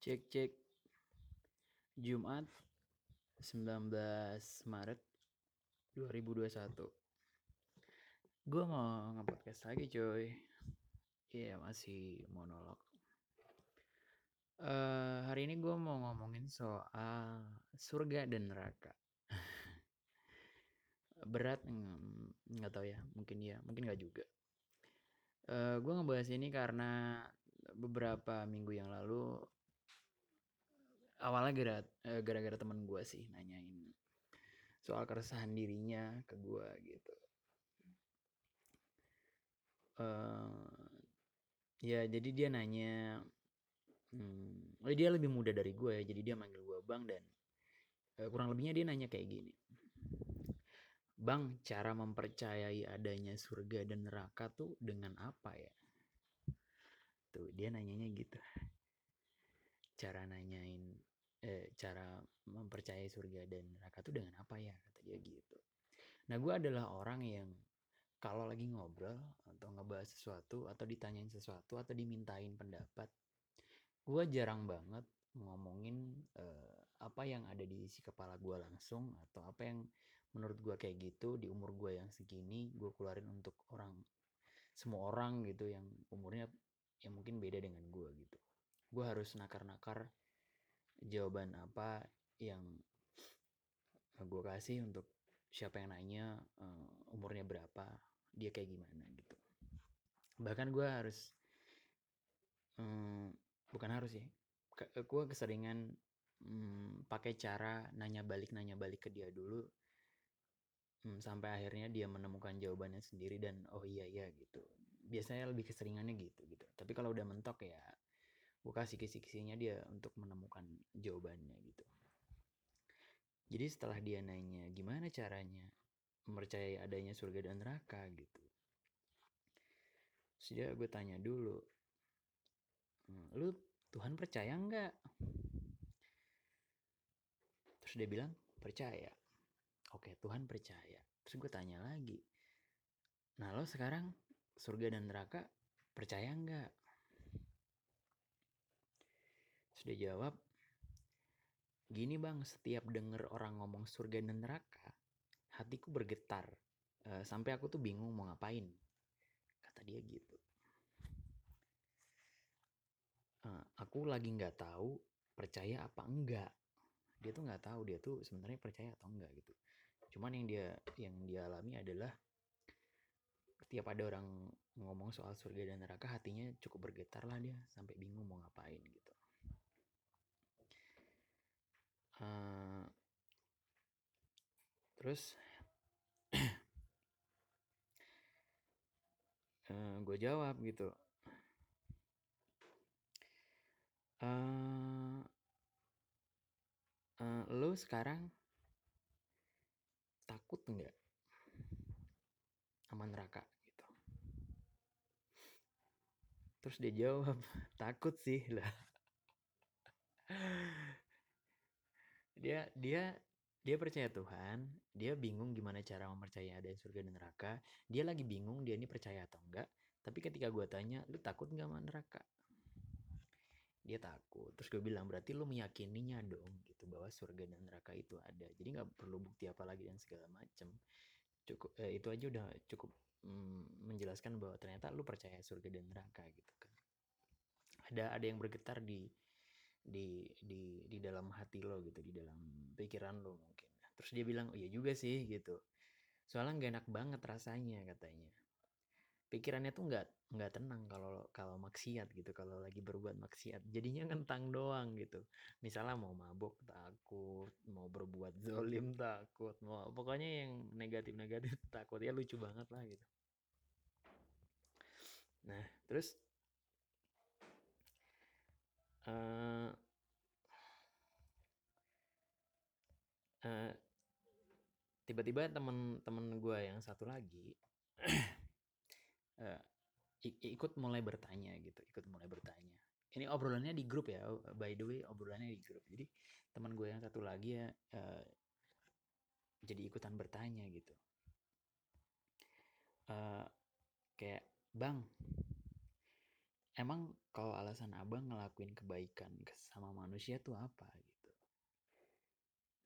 Cek cek. Jumat 19 Maret 2021 Gue mau nge-podcast lagi coy Iya masih monolog. Uh, Hari ini gue mau ngomongin soal surga dan neraka. Berat nggak tahu ya mungkin ya mungkin nggak juga. Uh, Gue ngebahas ini karena beberapa minggu yang lalu awalnya gara eh, gara-gara temen gue sih nanyain soal keresahan dirinya ke gue gitu. Uh, ya jadi dia nanya hmm, oh dia lebih muda dari gue ya jadi dia manggil gue bang dan uh, kurang lebihnya dia nanya kayak gini. Bang cara mempercayai adanya surga dan neraka tuh dengan apa ya? Tuh dia nanyanya gitu. Cara nanyain eh, cara mempercayai surga dan neraka itu dengan apa ya? Kata dia gitu. Nah gue adalah orang yang kalau lagi ngobrol atau ngebahas sesuatu atau ditanyain sesuatu atau dimintain pendapat gue jarang banget ngomongin uh, apa yang ada di isi kepala gue langsung atau apa yang menurut gue kayak gitu di umur gue yang segini gue keluarin untuk orang semua orang gitu yang umurnya yang mungkin beda dengan gue gitu. Gue harus nakar-nakar jawaban apa yang gue kasih untuk siapa yang nanya uh, umurnya berapa dia kayak gimana gitu. Bahkan gue harus um, bukan harus ya gue keseringan um, pakai cara nanya balik nanya balik ke dia dulu um, sampai akhirnya dia menemukan jawabannya sendiri dan oh iya iya gitu. Biasanya lebih keseringannya gitu gitu. Tapi kalau udah mentok ya gue kasih kisi-kisinya dia untuk menemukan jawabannya gitu. Jadi setelah dia nanya gimana caranya mempercayai adanya surga dan neraka? gitu. Sudah gue tanya dulu hmm, lu Tuhan percaya nggak? Terus dia bilang percaya. Oke Tuhan percaya. Terus gue tanya lagi nah lo sekarang surga dan neraka percaya nggak sudah jawab, gini bang, setiap denger orang ngomong surga dan neraka, hatiku bergetar. Uh, sampai aku tuh bingung mau ngapain. Kata dia gitu. Uh, aku lagi nggak tahu percaya apa enggak. Dia tuh nggak tahu dia tuh sebenarnya percaya atau enggak gitu. Cuman yang dia yang dia alami adalah setiap ada orang ngomong soal surga dan neraka hatinya cukup bergetar lah dia sampai bingung mau ngapain gitu. Uh, terus uh, gue jawab gitu. Uh, uh, lo sekarang takut nggak sama neraka gitu? Terus dia jawab takut sih lah dia dia dia percaya Tuhan, dia bingung gimana cara mempercayai ada surga dan neraka. Dia lagi bingung dia ini percaya atau enggak. Tapi ketika gue tanya, lu takut nggak sama neraka? Dia takut. Terus gue bilang, berarti lu meyakininya dong gitu bahwa surga dan neraka itu ada. Jadi nggak perlu bukti apa lagi dan segala macem. Cukup eh, itu aja udah cukup mm, menjelaskan bahwa ternyata lu percaya surga dan neraka gitu kan. Ada ada yang bergetar di di di di dalam hati lo gitu di dalam pikiran lo mungkin. Terus dia bilang oh iya juga sih gitu. Soalnya nggak enak banget rasanya katanya. Pikirannya tuh nggak nggak tenang kalau kalau maksiat gitu kalau lagi berbuat maksiat. Jadinya ngentang doang gitu. Misalnya mau mabuk takut mau berbuat zolim takut mau pokoknya yang negatif negatif takut. Ya lucu banget lah gitu. Nah terus uh, uh, tiba-tiba temen-temen gue yang satu lagi uh, ikut mulai bertanya gitu ikut mulai bertanya. Ini obrolannya di grup ya by the way obrolannya di grup. Jadi teman gue yang satu lagi ya uh, jadi ikutan bertanya gitu. Uh, kayak bang emang kalau alasan abang ngelakuin kebaikan ke sama manusia tuh apa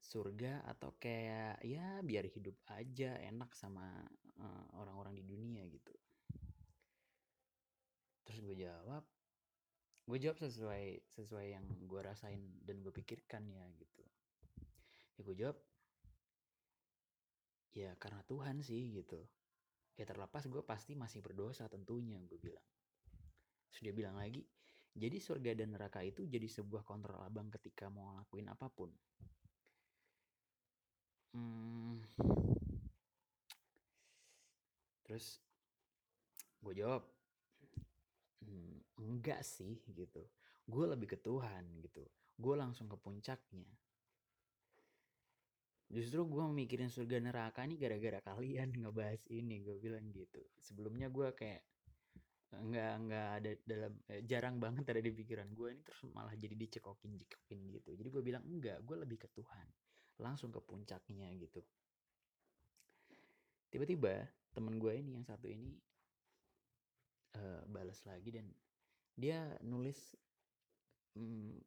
surga atau kayak ya biar hidup aja enak sama uh, orang-orang di dunia gitu. Terus gue jawab gue jawab sesuai sesuai yang gue rasain dan gue pikirkan ya gitu. Ya gue jawab ya karena Tuhan sih gitu. Ya terlepas gue pasti masih berdosa tentunya gue bilang. Sudah bilang lagi jadi surga dan neraka itu jadi sebuah kontrol abang ketika mau ngelakuin apa pun terus gue jawab hmm, enggak sih gitu. Gue lebih ke Tuhan gitu. Gue langsung ke puncaknya. Justru gue mikirin surga neraka nih gara-gara kalian ngebahas ini gue bilang gitu. Sebelumnya gue kayak nggak nggak ada dalam eh, jarang banget ada di pikiran gue ini terus malah jadi dicekokin cekokin gitu. Jadi gue bilang enggak gue lebih ke Tuhan. Langsung ke puncaknya gitu tiba-tiba temen gue ini yang satu ini uh, balas lagi dan dia nulis mm,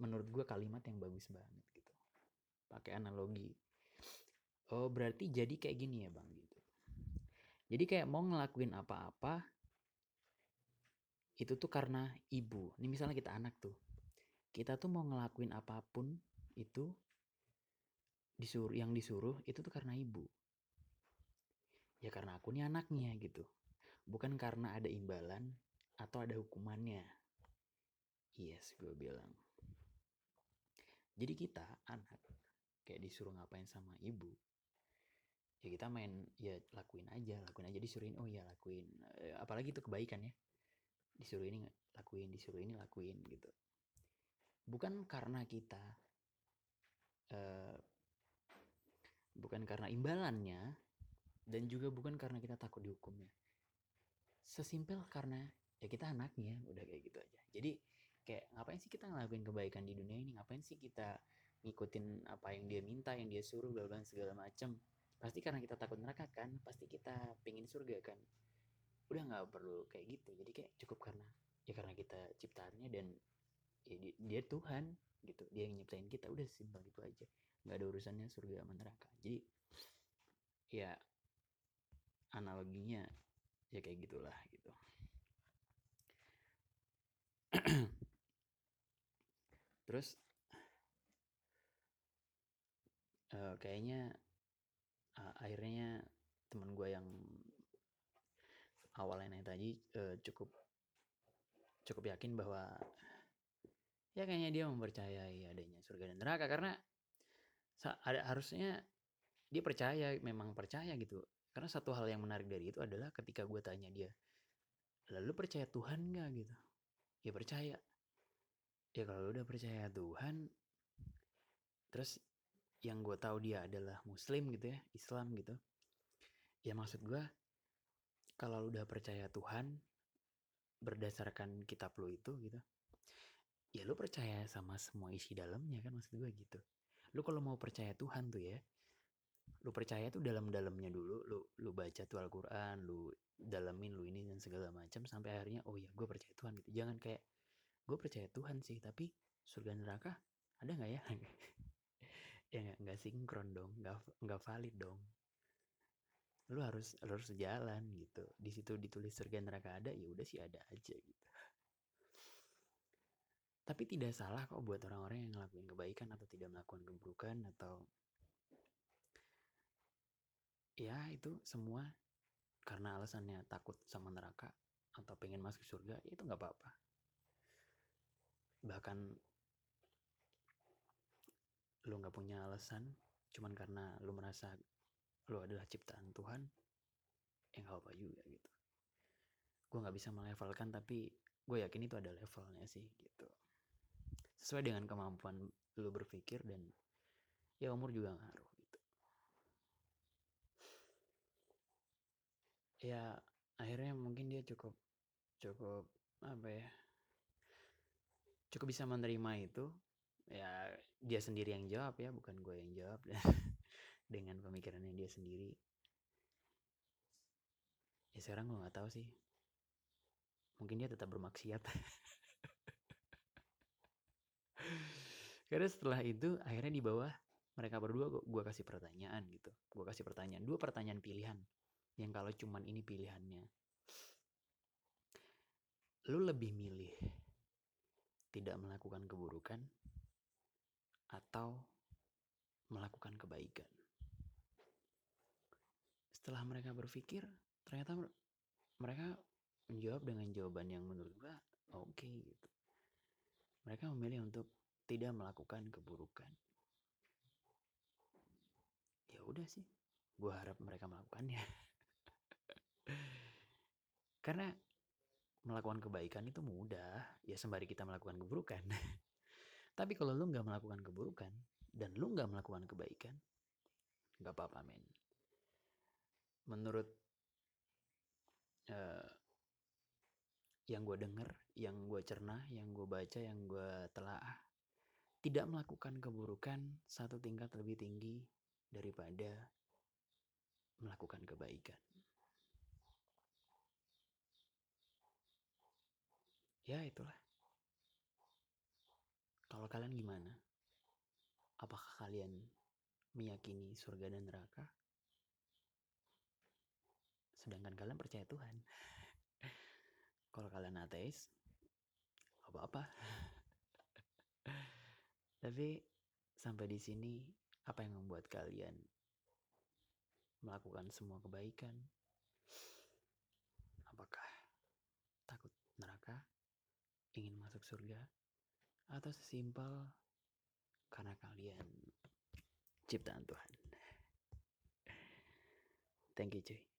menurut gue kalimat yang bagus banget gitu. Pakai analogi. Oh berarti jadi kayak gini ya bang gitu. Jadi kayak mau ngelakuin apa-apa itu tuh karena ibu. Ini misalnya kita anak tuh. Kita tuh mau ngelakuin apa pun itu disuruh yang disuruh itu tuh karena ibu ya karena aku nih anaknya gitu. Bukan karena ada imbalan atau ada hukumannya. Yes gue bilang. Jadi kita anak kayak disuruh ngapain sama ibu ya kita main ya lakuin aja lakuin aja disuruhin oh ya lakuin. Eh, apalagi itu kebaikan ya. Disuruh ini lakuin disuruh ini lakuin gitu. Bukan karena kita uh, bukan karena imbalannya dan juga bukan karena kita takut dihukumnya sesimpel karena ya kita anaknya udah kayak gitu aja. Jadi kayak ngapain sih kita ngelakuin kebaikan di dunia ini? Ngapain sih kita ngikutin apa yang dia minta yang dia suruh bla bla segala macam pasti karena kita takut neraka kan? Pasti kita pengen surga kan? Udah nggak perlu kayak gitu. Jadi kayak cukup karena ya karena kita ciptaannya dan ya dia, dia Tuhan gitu. Dia yang nyiptain kita. Udah simpel gitu aja. Nggak ada urusannya surga sama neraka. Jadi ya analoginya ya kayak gitulah gitu. Terus uh, kayaknya uh, akhirnya teman gue yang awalnya tadi uh, cukup cukup yakin bahwa ya kayaknya dia mempercayai adanya surga dan neraka. Karena ada harusnya dia percaya memang percaya gitu karena satu hal yang menarik dari itu adalah ketika gue tanya dia lalu percaya Tuhan nggak? Gitu. Ya percaya. Ya kalau udah percaya Tuhan terus yang gue tahu dia adalah muslim gitu ya Islam gitu ya maksud gue kalau udah percaya Tuhan berdasarkan kitab lu itu gitu ya lu percaya sama semua isi dalamnya kan maksud gue gitu. Lu kalau mau percaya Tuhan tuh ya lu percaya tuh dalam-dalamnya dulu lu lu baca tuh Al-Quran lu dalemin lu ini dan segala macam sampai akhirnya oh ya gue percaya Tuhan gitu. Jangan kayak gue percaya Tuhan sih tapi surga neraka ada nggak ya? Ya nggak sinkron dong nggak nggak valid dong. Lu harus lu harus sejalan gitu. Di situ ditulis surga neraka ada ya udah sih ada aja gitu. Tapi tidak salah kok buat orang-orang yang ngelakuin kebaikan atau tidak melakukan keburukan atau ya itu semua karena alasannya takut sama neraka atau pengen masuk surga ya itu nggak apa-apa. Bahkan lu nggak punya alasan cuman karena lu merasa lu adalah ciptaan Tuhan yang gak apa juga gitu. Gue nggak bisa melevelkan tapi gue yakin itu ada levelnya sih gitu. Sesuai dengan kemampuan lu berpikir dan ya umur juga ngaruh gitu ya akhirnya mungkin dia cukup cukup apa ya cukup bisa menerima itu. Ya dia sendiri yang jawab ya bukan gue yang jawab. Dengan pemikirannya dia sendiri. Ya sekarang gue nggak tahu sih. Mungkin dia tetap bermaksiat. Karena setelah itu akhirnya di bawah mereka berdua gue kasih pertanyaan gitu. Gue kasih pertanyaan dua pertanyaan pilihan yang kalau cuman ini pilihannya. Lu lebih milih tidak melakukan keburukan atau melakukan kebaikan? Setelah mereka berpikir ternyata mereka menjawab dengan jawaban yang menurut gue oke okay, gitu. Mereka memilih untuk tidak melakukan keburukan. Ya udah sih gue harap mereka melakukannya karena melakukan kebaikan itu mudah ya sembari kita melakukan keburukan tapi kalau lu nggak melakukan keburukan dan lu nggak melakukan kebaikan nggak apa-apa men menurut uh, yang gue denger, yang gue cerna, yang gue baca, yang gue telaah, tidak melakukan keburukan satu tingkat lebih tinggi daripada melakukan kebaikan. Ya itulah. Kalau kalian gimana? Apakah kalian meyakini surga dan neraka? Sedangkan kalian percaya Tuhan. Kalau kalian ateis, apa-apa. Tapi sampai di sini apa yang membuat kalian melakukan semua kebaikan? Apakah takut neraka? Ingin masuk surga? Atau sesimpel karena kalian ciptaan Tuhan? Thank you cuy.